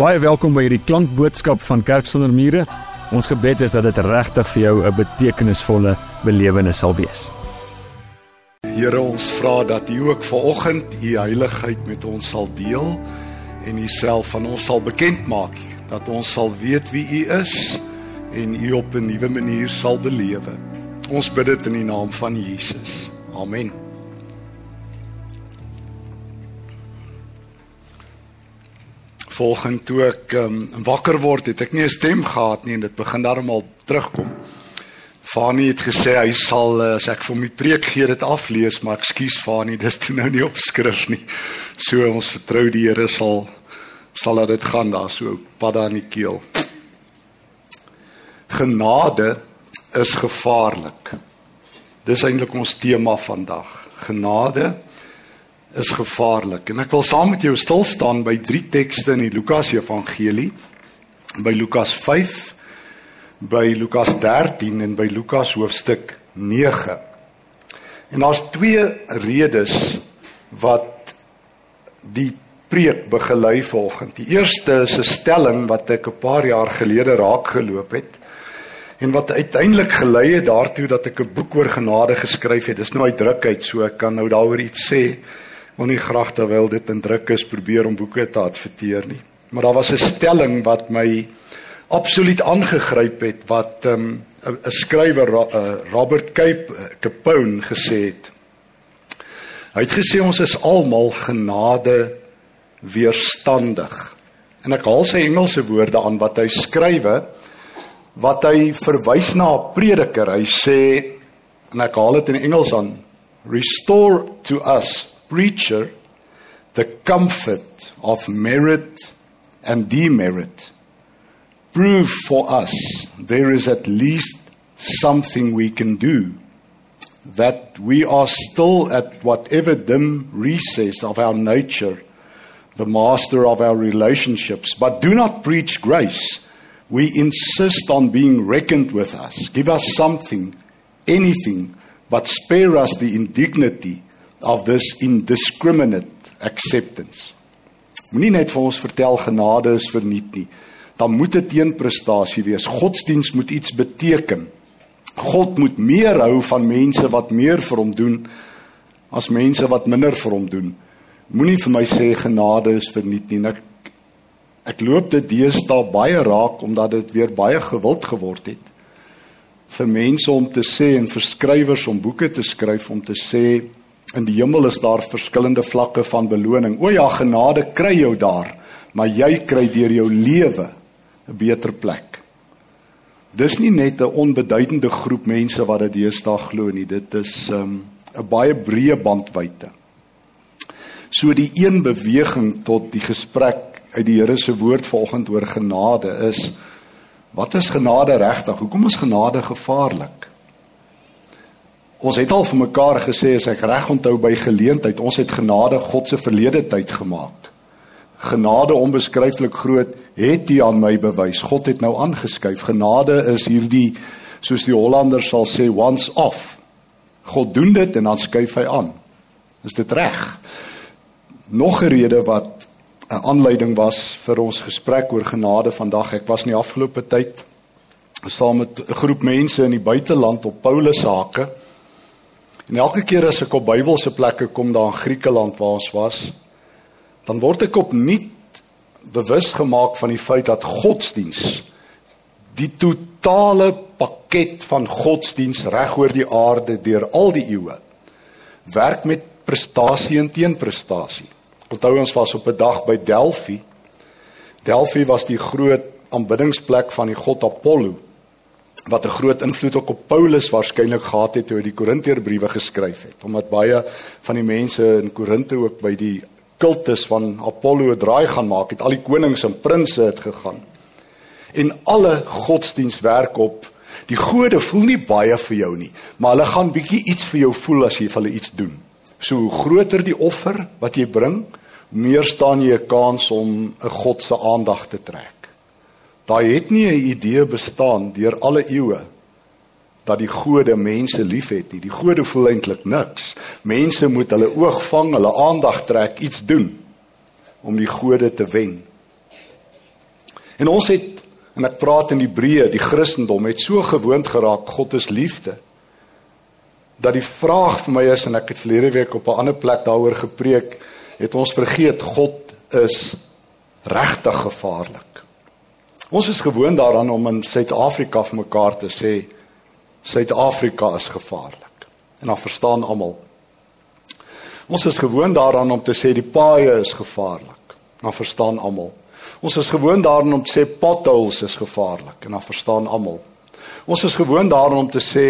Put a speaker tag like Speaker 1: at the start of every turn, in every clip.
Speaker 1: Baie welkom by hierdie klankboodskap van Kerk sonder mure. Ons gebed is dat dit regtig vir jou 'n betekenisvolle belewenis sal wees.
Speaker 2: Here, ons vra dat U ook vanoggend U heiligheid met ons sal deel en U self van ons sal bekend maak, dat ons sal weet wie U is en U op 'n nuwe manier sal belewe. Ons bid dit in die naam van Jesus. Amen. Volgende toe ek um, wakker word, het ek nie 'n stem gehad nie en dit begin darmal terugkom. Fani het gesê hy sal as ek vir my preek gee dit aflees, maar ekskuus Fani, dis toe nou nie op skrif nie. So ons vertrou die Here sal sal laat dit gaan daar so pad aan die keel. Genade is gevaarlik. Dis eintlik ons tema vandag. Genade is gevaarlik. En ek wil saam met jou stil staan by drie tekste in die Lukas Evangelie. By Lukas 5, by Lukas 13 en by Lukas hoofstuk 9. En daar's twee redes wat die preek begelei volgens. Die eerste is 'n stelling wat ek 'n paar jaar gelede raak geloop het en wat uiteindelik gelei het daartoe dat ek 'n boek oor genade geskryf het. Dis nou uitdrukheid, so ek kan nou daaroor iets sê wil nie graag terwyl dit in druk is probeer om boeke te adverteer nie. Maar daar was 'n stelling wat my absoluut aangegryp het wat 'n um, 'n skrywer uh, Robert Cape uh, Capone gesê het. Hy het gesê ons is almal genade weerstandig. En ek haal sy Engelse woorde aan wat hy skrywe wat hy verwys na 'n prediker. Hy sê en ek haal dit in Engels aan restore to us preacher the comfort of merit and demerit. Prove for us there is at least something we can do, that we are still at whatever dim recess of our nature, the master of our relationships. But do not preach grace. We insist on being reckoned with us. Give us something, anything, but spare us the indignity of this indiscriminate acceptance. Moenie net vir ons vertel genade is verniet nie. Dan moet 'n teenprestasie wees. Godsdiens moet iets beteken. God moet meer hou van mense wat meer vir hom doen as mense wat minder vir hom doen. Moenie vir my sê genade is verniet nie. Ek ek loop dit deesdae baie raak omdat dit weer baie gewild geword het vir mense om te sê en vir skrywers om boeke te skryf om te sê In die hemel is daar verskillende vlakke van beloning. O ja, genade kry jou daar, maar jy kry deur jou lewe 'n beter plek. Dis nie net 'n onbeduidende groep mense wat dit deesdae glo nie. Dit is 'n um, baie breë bandwydte. So die een beweging tot die gesprek uit die Here se woord vanoggend oor genade is wat is genade regtig? Hoekom is genade gevaarlik? Ons het al vir mekaar gesê as ek reg onthou by geleentheid, ons het genade God se verlede tyd gemaak. Genade onbeskryflik groot het U aan my bewys. God het nou aangeskuif. Genade is hierdie soos die Hollanders sal sê once off. God doen dit en dan skuif hy aan. Is dit reg? Nog 'n rede wat 'n aanleiding was vir ons gesprek oor genade vandag. Ek was in die afgelope tyd saam met 'n groep mense in die buiteland op Paulus se hake. En elke keer as ek op Bybelse plekke kom daar in Griekeland waar ons was, dan word ek opnuut bewus gemaak van die feit dat godsdiens die totale pakket van godsdiens reg oor die aarde deur al die eeue werk met prestasie en teenprestasie. Onthou ons was op 'n dag by Delphi. Delphi was die groot aanbiddingsplek van die god Apollo wat 'n groot invloed ook op Paulus waarskynlik gehad het toe hy die Korinteërbriewe geskryf het. Omdat baie van die mense in Korinte ook by die kultus van Apollo draai gaan maak het al die konings en prinses het gegaan. En alle godsdienswerk op die gode voel nie baie vir jou nie maar hulle gaan bietjie iets vir jou voel as jy vir hulle iets doen. So hoe groter die offer wat jy bring meer staan jy 'n kans om 'n god se aandag te trek Daar het nie 'n idee bestaan deur alle eeue dat die gode mense liefhet nie. Die gode voel eintlik niks. Mense moet hulle oog vang, hulle aandag trek, iets doen om die gode te wen. En ons het en ek praat in Hebreë, die Christendom het so gewoond geraak God is liefde dat die vraag vir my is en ek het verlede week op 'n ander plek daaroor gepreek, het ons vergeet God is regtig gevaarlik. Ons is gewoond daaraan om in Suid-Afrika vir mekaar te sê Suid-Afrika is gevaarlik. En dan verstaan almal. Ons is gewoond daaraan om te sê die paaie is gevaarlik. Dan verstaan almal. Ons is gewoond daaraan om te sê potholes is gevaarlik en dan verstaan almal. Ons is gewoond daaraan om te sê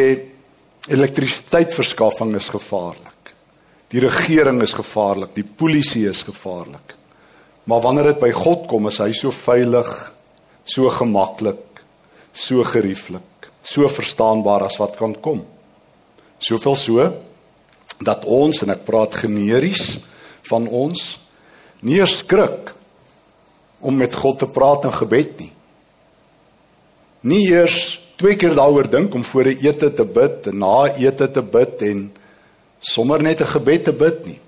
Speaker 2: elektrisiteitsverskaffing is gevaarlik. Die regering is gevaarlik, die polisie is gevaarlik. Maar wanneer dit by God kom, is hy so veilig, so gemaklik, so gerieflik, so verstaanbaar as wat kan kom. Soveel so dat ons en ek praat generies van ons nie skrik om met God te praat in gebed nie. Nie eers twee keer daaroor dink om voor 'n ete te bid en na ete te bid en sommer net 'n gebed te bid nie.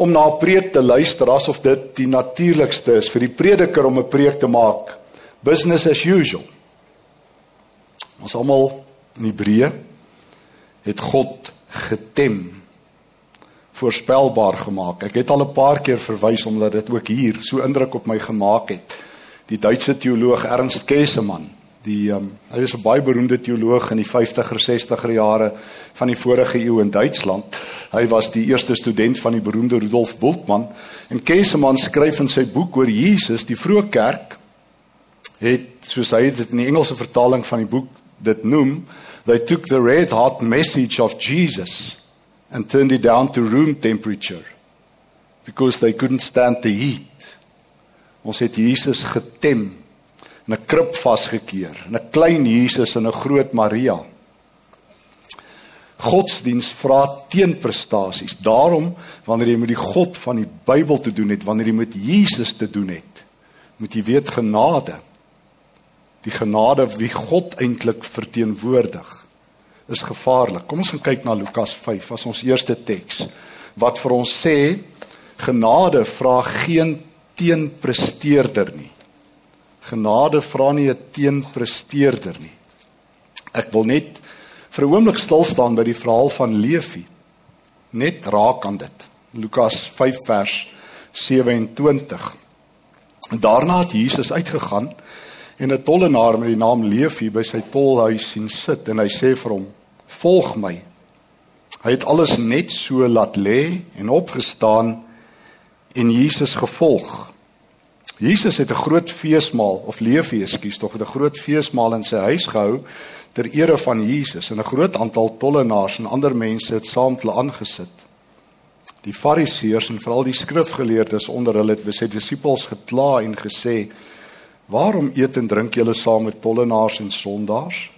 Speaker 2: Om na 'n preek te luister asof dit die natuurlikste is vir die prediker om 'n preek te maak. Business as usual. Ons almal in Hebreë het God getem voorspelbaar gemaak. Ek het al 'n paar keer verwys omdat dit ook hier so indruk op my gemaak het. Die Duitse teoloog Ernst Käsemann, die um, hy was 'n baie beroemde teoloog in die 50er 60er jare van die vorige eeu in Duitsland. Hy was die eerste student van die beroemde Rudolf Bultmann en Käsemann skryf in sy boek oor Jesus, die vroeë kerk het soos hy dit in die Engelse vertaling van die boek dit noem, they took the red hot message of Jesus and turned it down to room temperature because they couldn't stand the heat. Ons het Jesus getem in 'n krib vasgekeer, 'n klein Jesus en 'n groot Maria. Godsdiens vra teenprestasies. Daarom wanneer jy met die God van die Bybel te doen het, wanneer jy met Jesus te doen het, moet jy weet genade. Die genade wie God eintlik verteenwoordig is gevaarlik. Kom ons gaan kyk na Lukas 5 as ons eerste teks wat vir ons sê genade vra geen teenpresteerder nie. Genade vra nie 'n teenpresteerder nie. Ek wil net vir 'n oomblik stil staan by die verhaal van Levi. Net raak aan dit. Lukas 5 vers 27. En daarna het Jesus uitgegaan en 'n tollenaar met die naam Levi by sy tolhuis sien sit en hy sê vir hom: volg my. Hy het alles net so laat lê en opgestaan en Jesus gevolg. Jesus het 'n groot feesmaal of Levi, ekskuus, tog 'n groot feesmaal in sy huis gehou ter ere van Jesus en 'n groot aantal tollenaars en ander mense het saam met hulle aangesit. Die Fariseërs en veral die skrifgeleerdes onder hulle het sy disippels gekla en gesê: "Waarom eet en drink julle saam met tollenaars en sondaars?"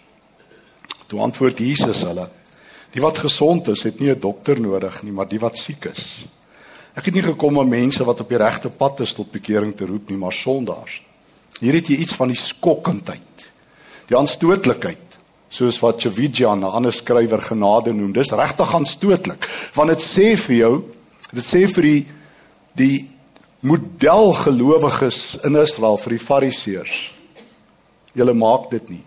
Speaker 2: Toe antwoord Jesus hulle: Die wat gesond is, het nie 'n dokter nodig nie, maar die wat siek is. Ek het nie gekom om mense wat op die regte pad is tot bekering te roep nie, maar sondaars. Hier het jy iets van die skokkendheid. Die aanstootlikheid, soos wat Chavijan, 'n ander skrywer genade noem. Dis regtig aanstootlik, want dit sê vir jou, dit sê vir die die modelgelowiges in Israel vir die Fariseërs. Julle maak dit nie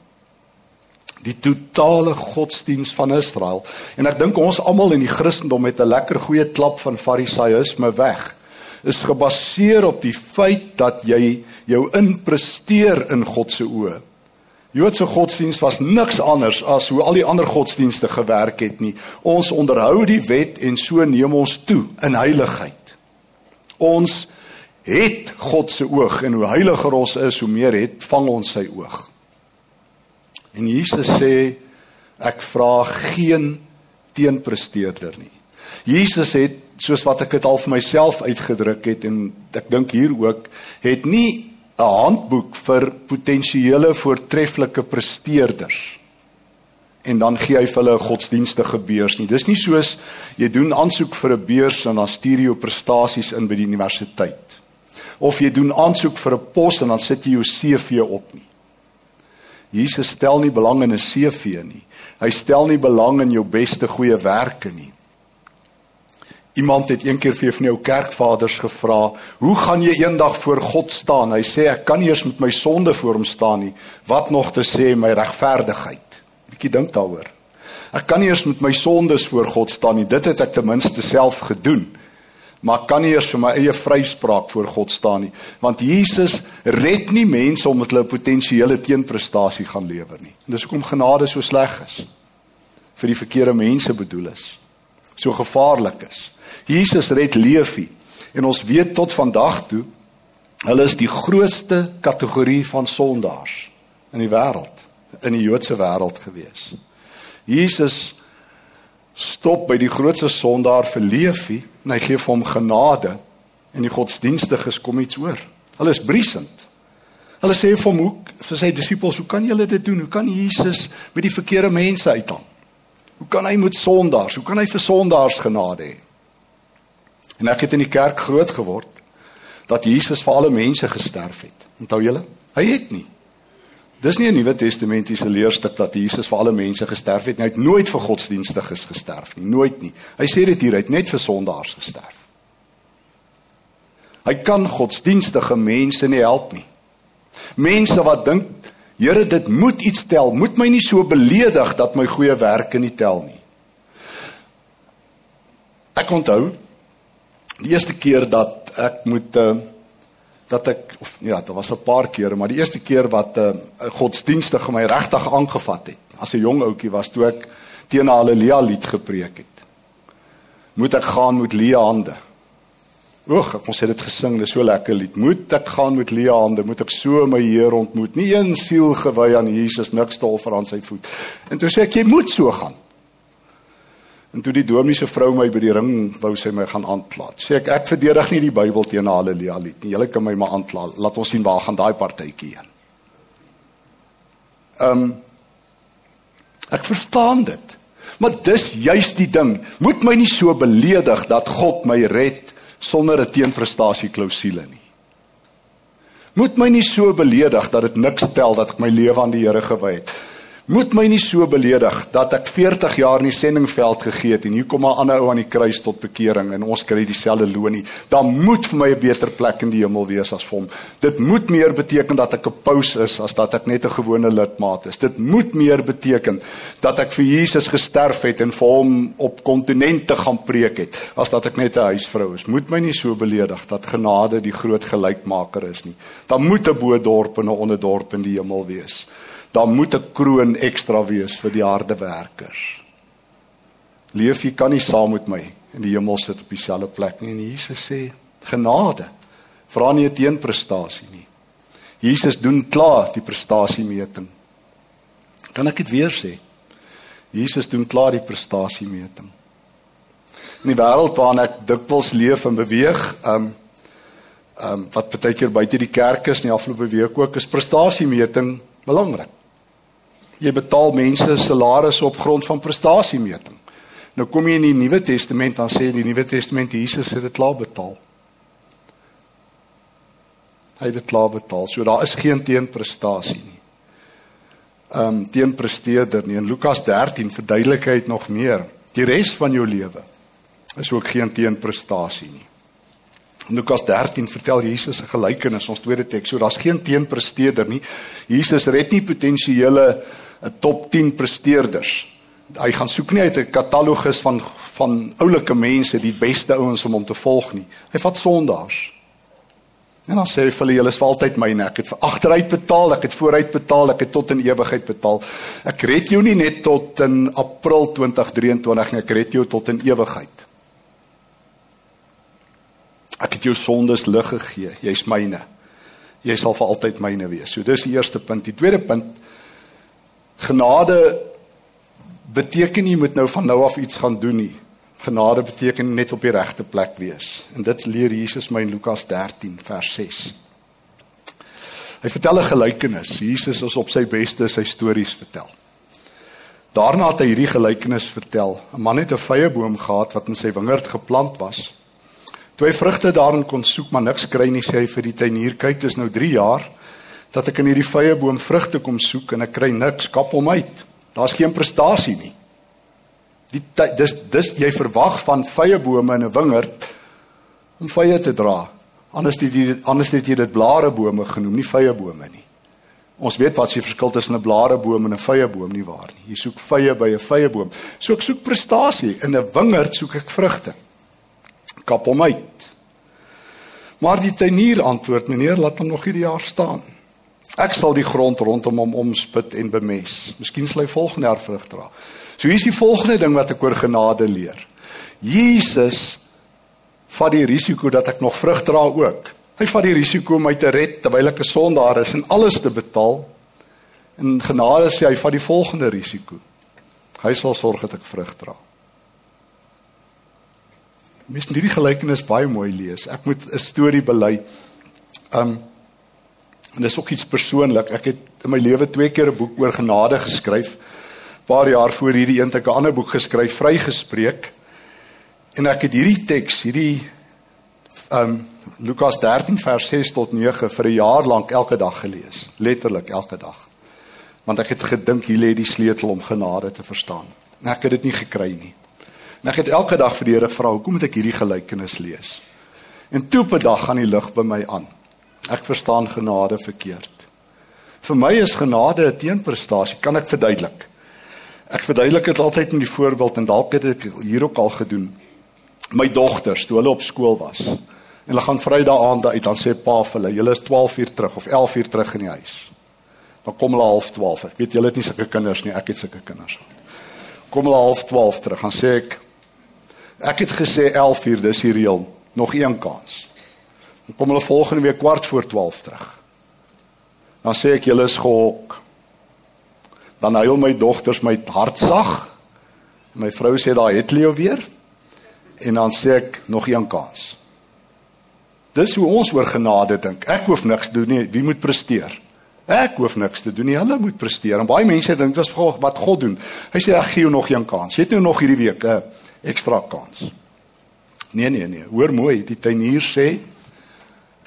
Speaker 2: die totale godsdiens van Israel. En ek dink ons almal in die Christendom het 'n lekker goeie klap van farisaïsme weg. Is gebaseer op die feit dat jy jou inpresteer in God se oë. Joodse godsdiens was niks anders as hoe al die ander godsdienste gewerk het nie. Ons onderhou die wet en so neem ons toe in heiligheid. Ons het God se oog en hoe heiliger ons is, hoe meer het vang ons sy oog. En Jesus sê ek vra geen teenpresteerder nie. Jesus het soos wat ek dit al vir myself uitgedruk het en ek dink hier ook het nie 'n handboek vir potensiële voortreffelike presteerders en dan gee hy vir hulle 'n godsdienstige beurs nie. Dis nie soos jy doen aansoek vir 'n beurs en dan stuur jy jou prestasies in by die universiteit. Of jy doen aansoek vir 'n pos en dan sit jy jou CV op nie. Jesus stel nie belang in 'n CV nie. Hy stel nie belang in jou beste goeie werke nie. Iemand het een keer vir van jou kerkvaders gevra, "Hoe gaan jy eendag voor God staan?" Hy sê, "Ek kan nie eens met my sonde voor hom staan nie, wat nog te sê my regverdigheid." Bietjie dink daaroor. Ek kan nie eens met my sondes voor God staan nie. Dit het ek ten minste self gedoen. Maar ek kan nie eens vir my eie vryspraak voor God staan nie, want Jesus red nie mense omdat hulle 'n potensiële teenprestasie gaan lewer nie. En dis hoekom genade so sleg is. vir die verkeerde mense bedoel is. So gevaarlik is. Jesus red Levi en ons weet tot vandag toe hulle is die grootste kategorie van sondaars in die wêreld, in die Joodse wêreld gewees. Jesus stop by die grootste sondaar vir Levi en hy gee vir hom genade en die godsdienstiges kom iets oor. Hulle is briesend. Hulle sê vir hom hoe vir sy disippels, hoe kan julle dit doen? Hoe kan Jesus met die verkeerde mense uithaal? Hoe kan hy met sondaars? Hoe kan hy vir sondaars genade hê? En ek het in die kerk groot geword dat Jesus vir alle mense gesterf het. Onthou julle? Hy het nie. Dis nie 'n Nuwe Testamentiese leerstuk dat Jesus vir alle mense gesterf het nie. Hy het nooit vir godsdienstiges gesterf nie, nooit nie. Hy sê dit hier, hy het net vir sondaars gesterf. Hy kan godsdienstige mense nie help nie. Mense wat dink, Here, dit moet iets tel, moet my nie so beledig dat my goeie werke nie tel nie. Ek onthou die eerste keer dat ek moet uh, dat ek of ja, dit was 'n paar kere, maar die eerste keer wat 'n uh, godsdienstige my regtig aangevat het, as 'n jong ouetjie was toe ek teen 'n Halleluja lied gepreek het. Moet ek gaan met leë hande. Oeg, ek het dit gesing, dis so lekker lied. Moet ek gaan met leë hande, moet ek so my Heer ontmoet. Nie een siel gewy aan Jesus, niks te offer aan sy voet. En toe sê ek jy moet so gaan. En toe die dominee se vrou my by die ring wou sy my gaan aankla. Sê ek ek verdedig nie die Bybel teen Halleluja lied nie. Julle kan my maar aankla. Laat ons sien waar gaan daai partytjie heen. Ehm um, Ek verstaan dit. Maar dis juis die ding. Moet my nie so beledig dat God my red sonder 'n teenprestasie klousule nie. Moet my nie so beledig dat dit niks tel dat ek my lewe aan die Here gewy het moet my nie so beledig dat ek 40 jaar in die sendingveld gegee het en hier kom 'n ander ou aan die kruis tot bekering en ons kry dieselfde loon nie. Dan moet vir my 'n beter plek in die hemel wees as vir hom. Dit moet meer beteken dat ek 'n paus is as dat ek net 'n gewone lidmaat is. Dit moet meer beteken dat ek vir Jesus gesterf het en vir hom op kontinente gaan preek het as dat ek net 'n huisvrou is. Moet my nie so beledig dat genade die groot gelykmaker is nie. Dan moet 'n bo dorp en 'n onder dorp in die hemel wees dan moet 'n kroon ekstra wees vir die harde werkers. Leef jy kan nie saam met my in die hemel sit op dieselfde plek nie en Jesus sê genade vra nie 'n teenprestasie nie. Jesus doen klaar die prestasiemeting. Kan ek dit weer sê? Jesus doen klaar die prestasiemeting. In die wêreld waarin ek dikwels leef en beweeg, ehm um, ehm um, wat baie keer buite die kerk is in die afgelope week ook, is prestasiemeting belangrik. Jy betaal mense salarisse op grond van prestasiemeting. Nou kom jy in die Nuwe Testament dan sê die Nuwe Testament Jesus het dit klaar betaal. Hy het dit klaar betaal. So daar is geen teenprestasie nie. Ehm um, teenpresteerder nie. In Lukas 13 verduidelik hy dit nog meer. Die res van jou lewe is ook geen teenprestasie nie. In Lukas 13 vertel Jesus 'n gelykenis, ons tweede teks. So daar's geen teenpresteerder nie. Jesus red nie potensiële 'n top 10 presteerders. Hy gaan soek nie uit 'n katalogus van van oulike mense, die beste ouens om hom te volg nie. Hy vat sondaars. En dan sê hy vir hulle, julle is vir altyd myne. Ek het vir agteruit betaal, ek het vooruit betaal, ek het tot in ewigheid betaal. Ek red jou nie net tot in April 2023 nie, ek red jou tot in ewigheid. Ek het jou sondes lig gegee. Jy's myne. Jy sal vir altyd myne wees. So dis die eerste punt. Die tweede punt Genade beteken nie moet nou van nou af iets gaan doen nie. Genade beteken net op die regte plek wees. En dit leer Jesus my in Lukas 13 vers 6. Hy vertel 'n gelykenis. Jesus is op sy beste sy stories vertel. Daarna het hy hierdie gelykenis vertel. 'n Man het 'n vrye boom gehad wat in sy wingerd geplant was. Toe hy vrugte daarin kon soek, maar niks kry nie, sê hy vir die tuinier: "Kyk, dit is nou 3 jaar dat ek in hierdie vrye boom vrugte kom soek en ek kry niks, kap hom uit. Daar's geen prestasie nie. Die dis dis jy verwag van vye bome in 'n wingerd om vye te dra. Anders het jy anders het jy dit blarebome genoem, nie vye bome nie. Ons weet wat se verskil tussen 'n blareboom en 'n vye boom nie waar nie. Jy soek vye by 'n vye boom. So ek soek prestasie in 'n wingerd soek ek vrugte. Kap hom uit. Maar die tuinier antwoord: "Meneer, laat hom nog hierdie jaar staan. Ek sal die grond rondom hom omspit en bemes. Miskien sal hy volgende jaar vrug dra." So hier is die volgende ding wat ek oor genade leer. Jesus vat die risiko dat ek nog vrug dra ook. Hy vat die risiko om my te red terwyl ek 'n sondaar is en alles te betaal. En genade sê hy vat die volgende risiko. Hy sal sorg dat ek vrug dra. Mens hierdie gelykenis baie mooi lees. Ek moet 'n storie bely. Um en dis ook iets persoonlik. Ek het in my lewe twee keer 'n boek oor genade geskryf. Paar jaar voor hierdie een het ek 'n ander boek geskryf, Vrygespreek. En ek het hierdie teks, hierdie um Lukas 13 vers 6 tot 9 vir 'n jaar lank elke dag gelees, letterlik elke dag. Want ek het gedink hier lê die sleutel om genade te verstaan. En ek het dit nie gekry nie. En ek het elke dag vir die Here vra, "Hoekom moet ek hierdie gelykenis lees?" En toe op 'n dag gaan die lig by my aan. Ek verstaan genade verkeerd. Vir my is genade 'n teenprestasie, kan ek verduidelik. Ek verduidelik dit altyd met die voorbeeld en dalk het ek hier ook al gedoen. My dogters toe hulle op skool was, En hulle gaan Vrydag aand uit, dan sê pa vir hulle, julle is 12 uur terug of 11 uur terug in die huis. Dan kom hulle half 12. Ek weet julle het nie sulke kinders nie, ek het sulke kinders. Kom hulle half 12 terug, dan sê ek ek het gesê 11 uur, dis die reël, nog een kans. Kom hulle volgende week kwart voor 12 terug. Dan sê ek julle is gehok. Dan huil my dogters my hart sag. My vrou sê daar het Leo weer. En dan sê ek nog een kans. Dis hoe ons oor genade dink. Ek hoef niks doen nie. Wie moet presteer? Ek hoef niks te doen nie. Hulle moet presteer. En baie mense dink dit is wat God doen. Hy sê ek gee jou nog een kans. Jy het nou nog hierdie week 'n ekstra kans. Nee nee nee. Hoor mooi, die tuinier sê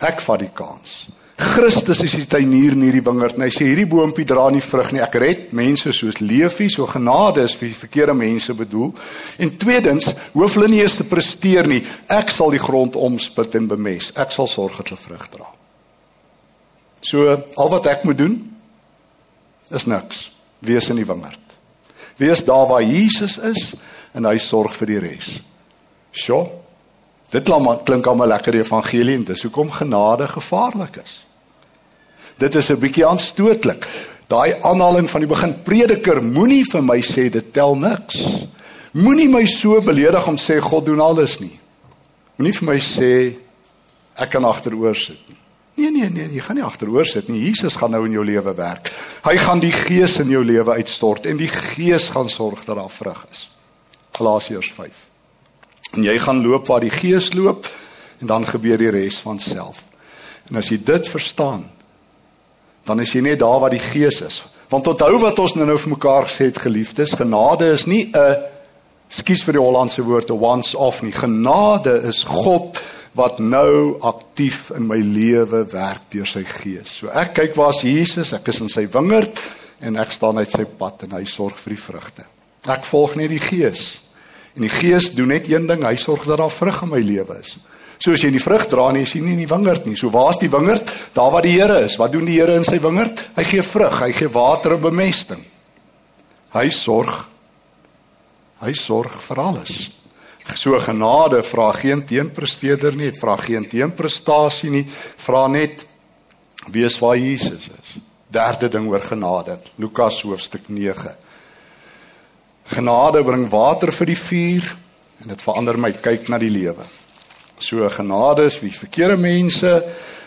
Speaker 2: ek vat die kans. Christus is die tuinier in hierdie wingerd en hy sê hierdie boontjie dra nie vrug nie. Ek red mense soos Leefie, so genade is vir die verkeerde mense bedoel. En tweedens, hoef hulle nie eers te presteer nie. Ek sal die grond omspit en bemes. Ek sal sorg dat hulle vrug dra. So al wat ek moet doen is niks. Wees in die wingerd. Wees daar waar Jesus is en hy sorg vir die res. Sjoe. Dit klink almal lekker evangelie en dis hoekom genade gevaarlik is. Dit is 'n bietjie aanstootlik. Daai aanhaling van die begin prediker moenie vir my sê dit tel niks. Moenie my so beledig om sê God doen alles nie. Moenie vir my sê ek kan agteroor sit nie. Nee nee nee, jy gaan nie agteroor sit nie. Jesus gaan nou in jou lewe werk. Hy gaan die Gees in jou lewe uitstort en die Gees gaan sorg dat daar vrug is. Galasiërs 5. En jy gaan loop waar die Gees loop en dan gebeur die res van self. En as jy dit verstaan, dan is jy net daar waar die Gees is. Want onthou wat ons nou vir mekaar gesê het geliefdes, genade is nie 'n skuis vir die Hollandse woord 'n once off nie. Genade is God wat nou aktief in my lewe werk deur sy Gees. So ek kyk waar's Jesus, ek is in sy wingerd en ek staan uit sy pad en hy sorg vir die vrugte. Ek volg net die Gees. En die Gees doen net een ding, hy sorg dat daar vrug in my lewe is. So as jy nie vrug dra nie, is jy nie die wingerd nie. So waar's die wingerd? Daar waar die Here is. Wat doen die Here in sy wingerd? Hy gee vrug, hy gee water en bemesting. Hy sorg. Hy sorg vir alles. So genade vra geen teenpresteerder nie, vra geen teenprestasie nie, vra net wees waar Jesus is. Derde ding oor genade, Lukas hoofstuk 9. Genade bring water vir die vuur en dit verander my kyk na die lewe. So genade is vir verkeerde mense.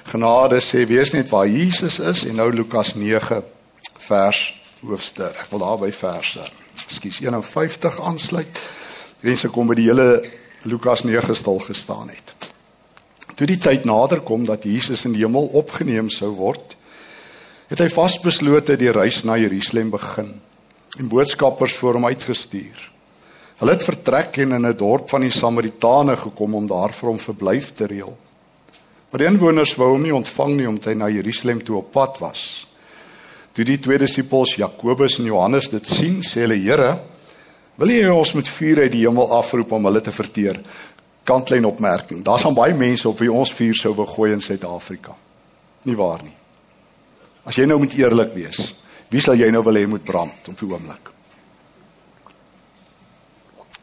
Speaker 2: Genade sê wees net waar Jesus is en nou Lukas 9 vers hoofstuk. Ek wil daar by verse. Ekskuus 51 aansluit. Mense kom by die hele Lukas 9 stil gestaan het. Toe die tyd nader kom dat Jesus in die hemel opgeneem sou word, het hy vasbeslote die reis na Jerusalem begin en boodskappers voor hom uitgestuur. Hulle het vertrek en in 'n dorp van die Samaritane gekom om daar vir hom verblyf te reël. Maar die inwoners wou hom nie ontvang nie omdat hy na Jerusalem toe op pad was. Toe die twee disippels Jakobus en Johannes dit sien, sê hulle: "Here, Wil jy ons met vuur uit die hemel afroep om hulle te verteer? Kantlyn opmerking. Daar's aan baie mense op wie ons vuur sou wil gooi in Suid-Afrika. Nie waar nie. As jy nou moet eerlik wees, wie sal jy nou wil hê moet brand op die oomblik?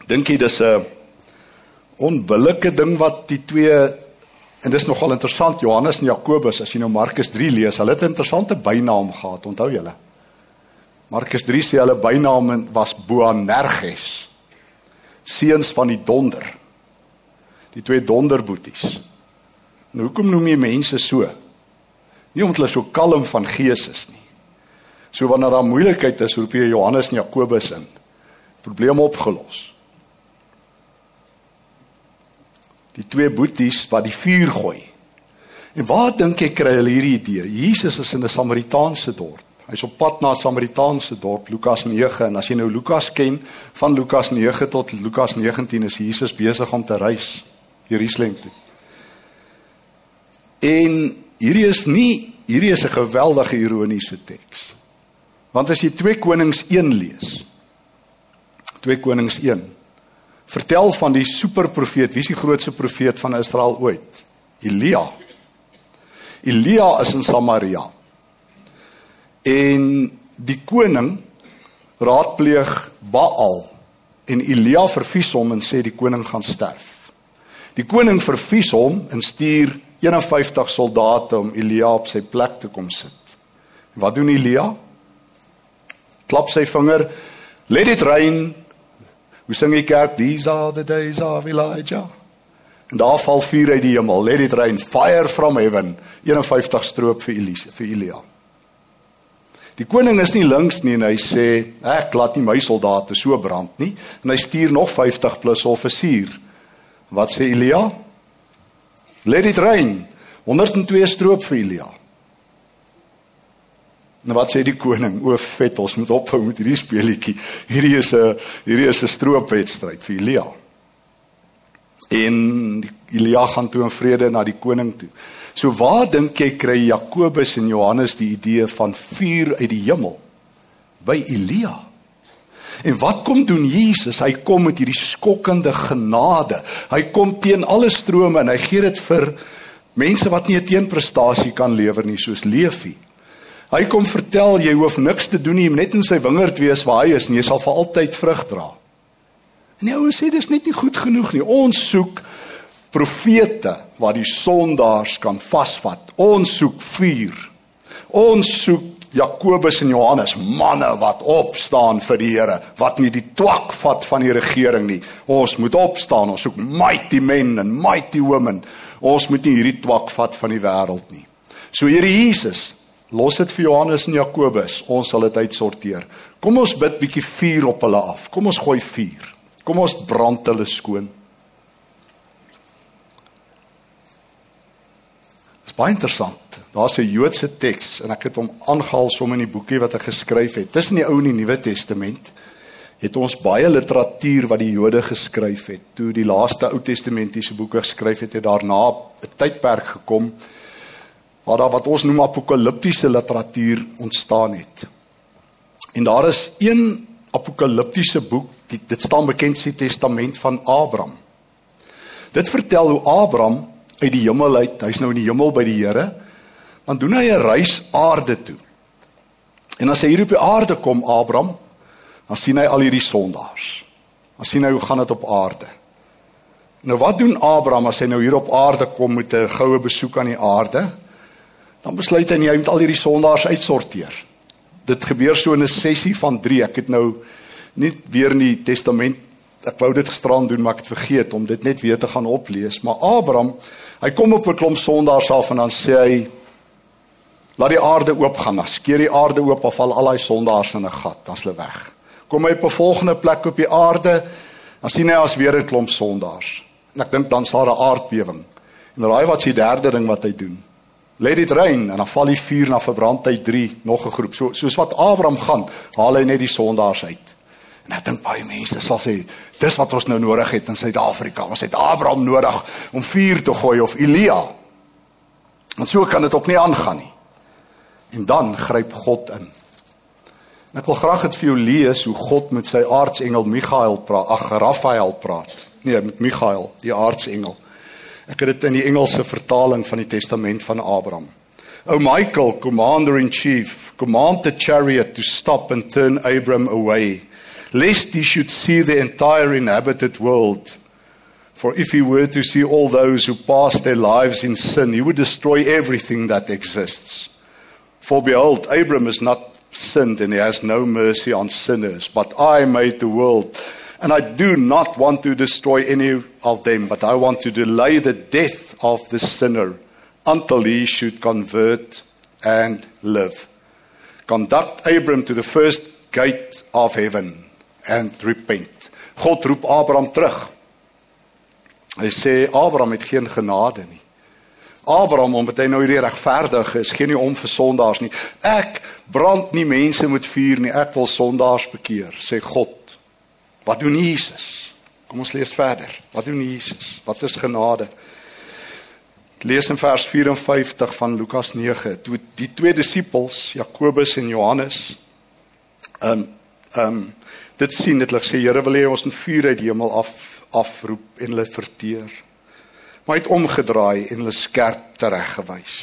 Speaker 2: Dink jy dis 'n onbillike ding wat die twee en dis nogal interessant Johannes en Jakobus as jy nou Markus 3 lees, hulle het 'n interessante bynaam gehad, onthou julle? Markus 3 sê hulle bynaam was Boanerges. Seuns van die donder. Die twee donderboeties. Nou hoekom noem jy mense so? Nie omdat hulle so kalm van gees is nie. So wanneer daar moeilikheid is, roep jy Johannes en Jakobus in. Probleem opgelos. Die twee boeties wat die vuur gooi. En waar dink jy kry hulle hierdie idee? Jesus is in 'n Samaritaanse dorp. Hy's op pad na 'n Samaritaanse dorp, Lukas 9, en as jy nou Lukas ken, van Lukas 9 tot Lukas 19 is Jesus besig om te reis Jerusalem toe. En hierdie is nie hierdie is 'n geweldige ironiese teks. Want as jy 2 Konings 1 lees, 2 Konings 1 vertel van die superprofeet, wie is die grootste profeet van Israel ooit? Elia. Elia is in Samaria. En die koning raadpleeg Baal en Elia vervies hom en sê die koning gaan sterf. Die koning vervies hom en stuur 51 soldate om Elia op sy plek te kom sit. Wat doen Elia? Klap sy vinger, let it rain. Hoe sing die kerk? These are the days of Elijah. En daar val vuur uit die hemel, let it rain, fire from heaven. 51 stroop vir Elise, vir Elia. Die koning is nie links nie en hy sê ek laat nie my soldate so brand nie en hy stuur nog 50 plus offisier. Wat sê Elia? Let it rain. 102 stroop vir Elia. Nou wat sê die koning? O vet, ons moet ophou met hierdie speletjie. Hierdie is 'n hierdie is 'n stroopwedstryd vir Elia. En Elia gaan toe in vrede na die koning toe. So waar dink jy kry Jakobus en Johannes die idee van vuur uit die hemel? By Elia. En wat kom doen Jesus? Hy kom met hierdie skokkende genade. Hy kom teen alle strome en hy gee dit vir mense wat nie 'n teenprestasie kan lewer nie soos Leefie. Hy kom vertel jy hoef niks te doen nie, net in sy wingerd wees waar hy is en jy sal vir altyd vrug dra. En die ouens sê dis net nie goed genoeg nie. Ons soek profete wat die sondaars kan vasvat. Ons soek vuur. Ons soek Jakobus en Johannes, manne wat opstaan vir die Here, wat nie die twak vat van die regering nie. Ons moet opstaan, ons soek mighty men and mighty women. Ons moet nie hierdie twak vat van die wêreld nie. So Here Jesus, los dit vir Johannes en Jakobus, ons sal dit uitsorteer. Kom ons bid bietjie vuur op hulle af. Kom ons gooi vuur. Kom ons brand hulle skoon. baie interessant. Daar's 'n Joodse teks en ek het hom aangehaal som in die boekie wat ek geskryf het. Tussen die Ou en die Nuwe Testament het ons baie literatuur wat die Jode geskryf het. Toe die laaste Ou Testamentiese boeke geskryf het, het daarna 'n tydperk gekom waar daar wat ons noem apokaliptiese literatuur ontstaan het. En daar is een apokaliptiese boek, die, dit staan bekend as die Testament van Abraham. Dit vertel hoe Abraham uit die hemel uit. Hy's nou in die hemel by die Here. Dan doen hy 'n reis aarde toe. En as hy hier op die aarde kom, Abraham, dan sien hy al hierdie sondaars. Dan sien hy hoe gaan dit op aarde. Nou wat doen Abraham as hy nou hier op aarde kom met 'n goue besoek aan die aarde? Dan besluit hy hy moet al hierdie sondaars uitsorteer. Dit gebeur so in 'n sessie van 3. Ek het nou nie weer in die testament ek wou dit gisteraan doen maar ek het vergeet om dit net weer te gaan oplees. Maar Abraham Hy kom op 'n klomp sondaars af en dan sê hy laat die aarde oop gaan. Dan skeer die aarde oop en val al daai sondaars in 'n gat, dan's hulle weg. Kom hy op 'n volgende plek op die aarde, dan sien hy as weer 'n klomp sondaars. En ek dink dan sal daar 'n aardbewing. En raai wat s'ie derde ding wat hy doen? Let dit reën en dan val die vuur na verbrand hy 3 nog 'n groep. So soos wat Abraham gaan, haal hy net die sondaars uit. En ek dink baie mense sal sê, dis wat ons nou nodig het in Suid-Afrika. Ons het Abraham nodig om vuur te gooi of Elia. Want so kan dit ook nie aangaan nie. En dan gryp God in. Ek wil graag dit vir jou lees hoe God met sy aartsengel Michael praat, ag Raphael praat. Nee, met Michael, die aartsengel. Ek het dit in die Engelse vertaling van die Testament van Abraham. O Michael, commander in chief, command the chariot to stop and turn Abram away, lest he should see the entire inhabited world. For if he were to see all those who pass their lives in sin, he would destroy everything that exists. For behold, Abram has not sinned and he has no mercy on sinners, but I made the world. And I do not want to destroy any of them, but I want to delay the death of the sinner until he should convert and live. Conduct Abram to the first gate of heaven and repent. God roep Abraham terug. Hy sê Abraham het geen genade nie. Abraham omdat hy nou hierdie regverdig is, gee nie om vir sondaars nie. Ek brand nie mense met vuur nie. Ek wil sondaars bekeer, sê God. Wat doen Jesus? Kom ons lees verder. Wat doen Jesus? Wat is genade? Ek lees in vers 54 van Lukas 9. Toe die twee disippels, Jakobus en Johannes, ehm um, ehm um, dit sien dit hulle sê Here wil hê ons moet vuur uit die hemel af afroep en hulle verteer maar hy het omgedraai en hulle skerp tereggewys.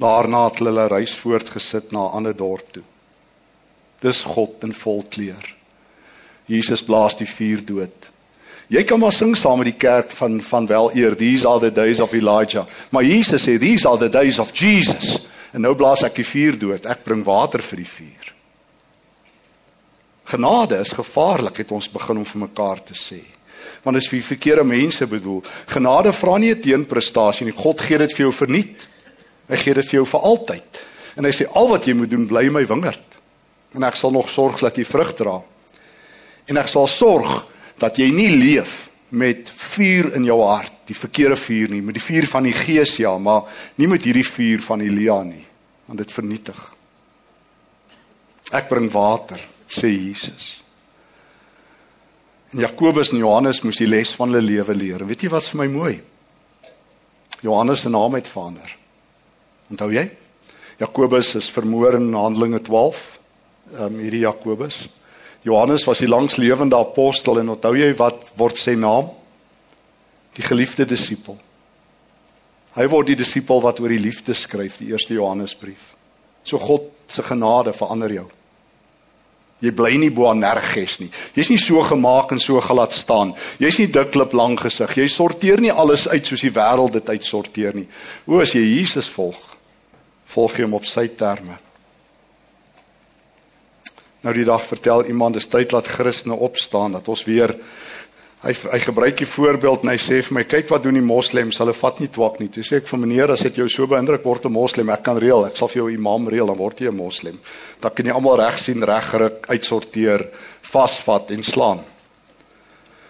Speaker 2: Daarna het hulle hulle reis voortgesit na 'n ander dorp toe. Dis God in volkleur. Jesus blaas die vuur dood. Jy kan maar sing saam met die kerk van van weleer, these are the days of Elijah. Maar Jesus sê these are the days of Jesus. En nou blaas ek die vuur dood. Ek bring water vir die vuur. Genade is gevaarlik het ons begin om vir mekaar te sê want is vir verkeerde mense bedoel. Genade vra nie 'n teenprestasie nie. God gee dit vir jou verniet. Hy gee dit vir jou vir altyd. En hy sê al wat jy moet doen, bly my wingerd. En ek sal nog sorg dat jy vrug dra. En ek sal sorg dat jy nie leef met vuur in jou hart, die verkeerde vuur nie, met die vuur van die Gees ja, maar nie met hierdie vuur van Elia nie, want dit vernietig. Ek bring water, sê Jesus. En Jakobus en Johannes moes die les van hulle lewe leer. En weet jy wat vir my mooi? Johannes se naam het verander. Onthou jy? Jakobus is vermoor in Handelinge 12. Ehm um, hierdie Jakobus. Johannes was die langslewende apostel en onthou jy wat word sy naam? Die geliefde disipel. Hy word die disipel wat oor die liefde skryf, die eerste Johannesbrief. So God se genade verander jou. Jy bly nie bo aan nerges nie. Jy's nie so gemaak en so gelaat staan. Jy's nie diklip lang gesig. Jy sorteer nie alles uit soos die wêreld dit uitsorteer nie. O, as jy Jesus volg, volg jy hom op sy terme. Nou die dag vertel iemand dis tyd dat Christene opstaan dat ons weer Hy hy gebruik die voorbeeld en hy sê vir my kyk wat doen die moslems hulle vat nie twak nie. Toe sê ek vir meneer as dit jou so beïndruk word 'n moslem ek kan reël ek sal vir jou imam reël dan word jy 'n moslem. Dan kan jy almal reg sien, reggeruk, uitsorteer, vasvat en slaan.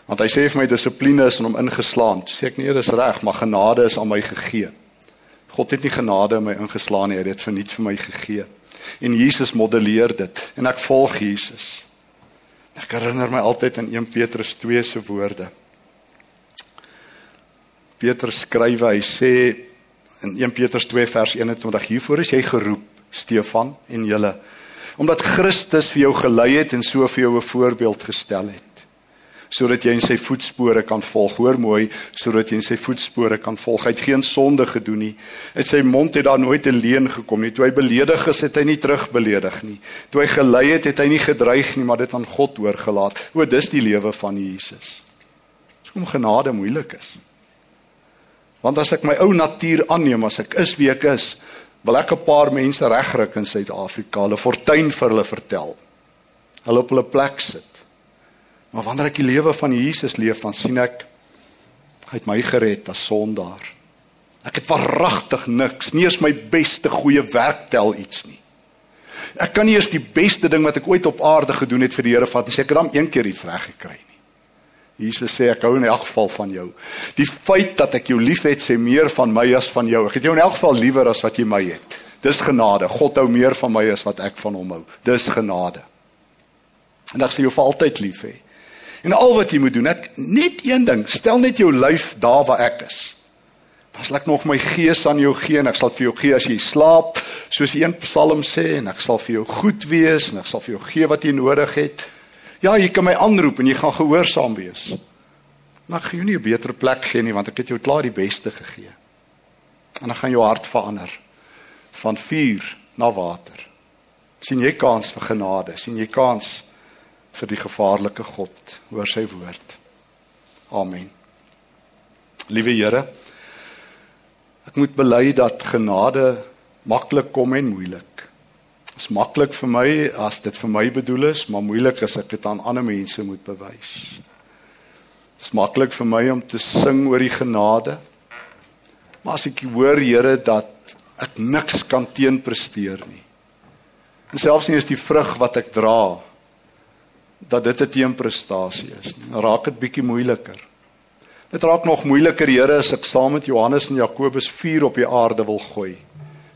Speaker 2: Want hy sê vir my dissipline is hom ingeslaan. Sê ek nee, dis reg, maar genade is aan my gegee. God het nie genade in my ingeslaan nie, hy het dit verniet vir my gegee. En Jesus modelleer dit en ek volg Jesus. Ek herinner my altyd aan 1 Petrus 2 se woorde. Petrus skryf, hy sê in 1 Petrus 2 vers 21: Hiervoor is jy geroep, Stefan en julle, omdat Christus vir jou gelei het en so vir jou 'n voorbeeld gestel het sodat jy in sy voetspore kan volg. Hoor mooi, sodat jy in sy voetspore kan volg. Hy het geen sonde gedoen nie. Uit sy mond het daar nooit 'n leuen gekom nie. Toe hy beledig is, het hy nie terugbeledig nie. Toe hy gelei het, het hy nie gedreig nie, maar dit aan God oorgelaat. O, dis die lewe van Jesus. Dis kom genade moeilik is. Want as ek my ou natuur aanneem, as ek is wie ek is, wil ek 'n paar mense regruk in Suid-Afrika, hulle fortuin vir hulle vertel. Hulle op hulle plek sit. Maar wanneer ek die lewe van Jesus leef, dan sien ek hy het my gered as sondaar. Ek het waaragtig niks, nie eens my beste goeie werk tel iets nie. Ek kan nie eens die beste ding wat ek ooit op aarde gedoen het vir die Here vat sê ek het dan een keer iets reg gekry nie. Jesus sê ek hou in elk geval van jou. Die feit dat ek jou liefhet sê meer van my as van jou. Ek het jou in elk geval liewer as wat jy my het. Dis genade. God hou meer van my as wat ek van hom hou. Dis genade. En ek sê jy vir altyd lief hê. En al wat jy moet doen, ek net een ding, stel net jou lyf daar waar ek is. As ek nog my gees aan jou gee en ek sal vir jou gee as jy slaap, soos een Psalm sê en ek sal vir jou goed wees en ek sal vir jou gee wat jy nodig het. Ja, jy kan my aanroep en jy gaan gehoorsaam wees. Maar ek gaan jou nie 'n beter plek gee nie want ek het jou klaar die beste gegee. En dan gaan jou hart verander van vuur na water. sien jy kans vir genade? sien jy kans vir die gevaarlike God oor sy woord? Amen. Liewe Here, Ek moet bely dat genade maklik kom en moeilik. Dit is maklik vir my as dit vir my bedoel is, maar moeilik as ek dit aan ander mense moet bewys. Dit is maklik vir my om te sing oor die genade. Maar as ek hoor Here dat ek niks kan teenpresteer nie. En selfs nie is die vrug wat ek dra dat dit 'n teenprestasie is. Dan raak dit bietjie moeiliker. Dit raak nog moeiliker, Here, as ek saam met Johannes en Jakobus vuur op die aarde wil gooi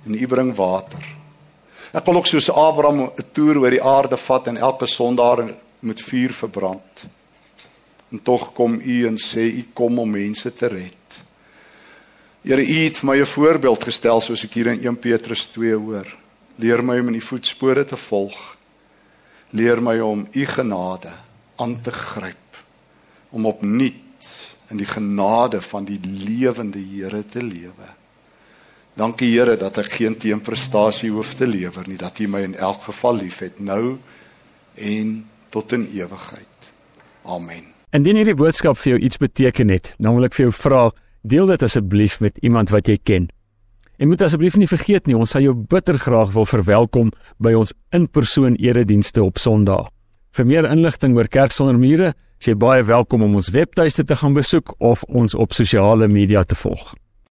Speaker 2: en U bring water. Ek wil ook soos Abraham 'n toer oor die aarde vat en elke sondaar met vuur verbrand. En tog kom U en sê U kom om mense te red. Here, U het my 'n voorbeeld gestel soos ek hier in 1 Petrus 2 hoor. Leer my om in U voetspore te volg. Leer my om U genade aan te gryp om opnuut in die genade van die lewende Here te lewe. Dankie Here dat ek geen teenprestasie hoef te lewer nie, dat U my in elk geval liefhet nou en tot in ewigheid. Amen.
Speaker 1: Indien hierdie boodskap vir jou iets beteken het, dan wil ek vir jou vra, deel dit asseblief met iemand wat jy ken. En moet asseblief nie vergeet nie, ons sal jou bitter graag wil verwelkom by ons in-persoon eredienste op Sondag. Vir meer inligting oor Kerk sonder mure Jy is baie welkom om ons webtuiste te gaan besoek of ons op sosiale media te volg.